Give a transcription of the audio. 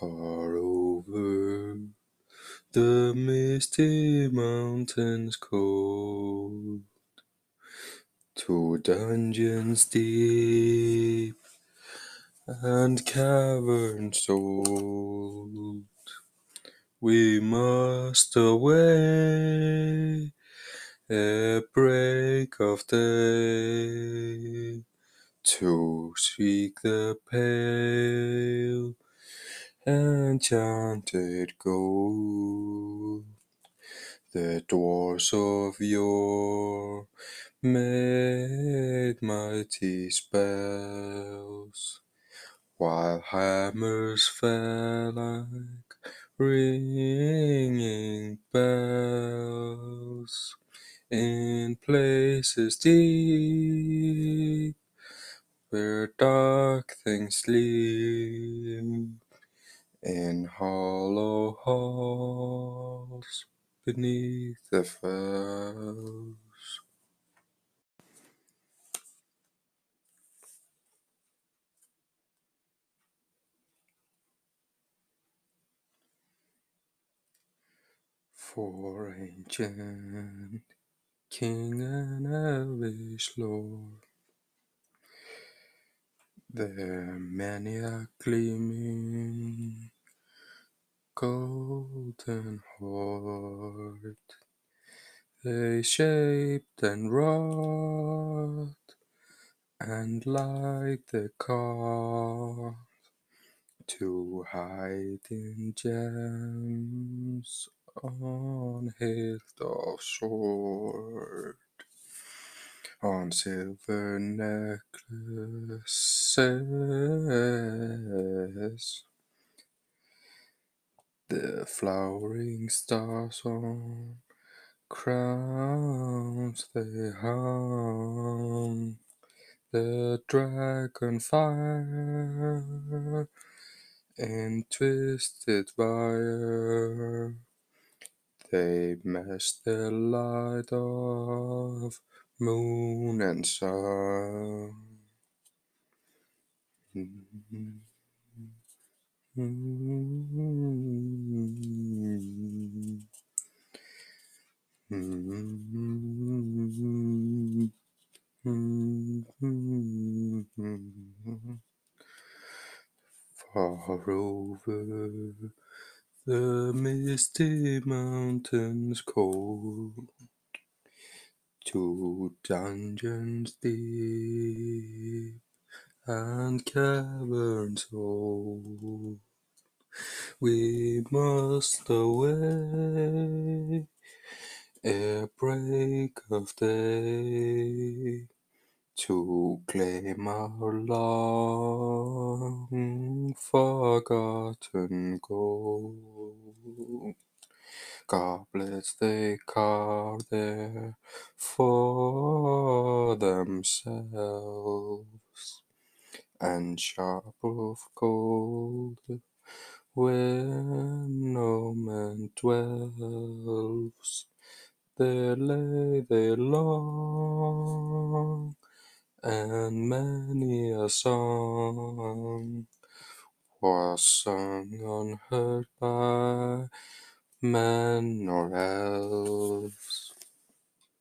Far over the misty mountains cold, to dungeons deep and caverns old, we must away at break of day to seek the pale enchanted gold. The dwarfs of yore made mighty spells, while hammers fell like ringing bells in places deep where dark things sleep. In hollow halls beneath the fells. For ancient king and elvish lord, there many a gleaming golden heart. They shaped and wrought, and like the cause to hide in gems on hilt of sword on silver necklaces the flowering stars on crowns they hung, the dragon fire in twisted wire. They matched the light of moon and sun. Mm-hmm. Far over the misty mountains cold, to dungeons deep and caverns old, we must away. Ere break of day to claim our long forgotten gold. Goblets they carve there for themselves, and sharp of cold, where no man dwells. There lay they long, and many a song was sung unheard by men or elves.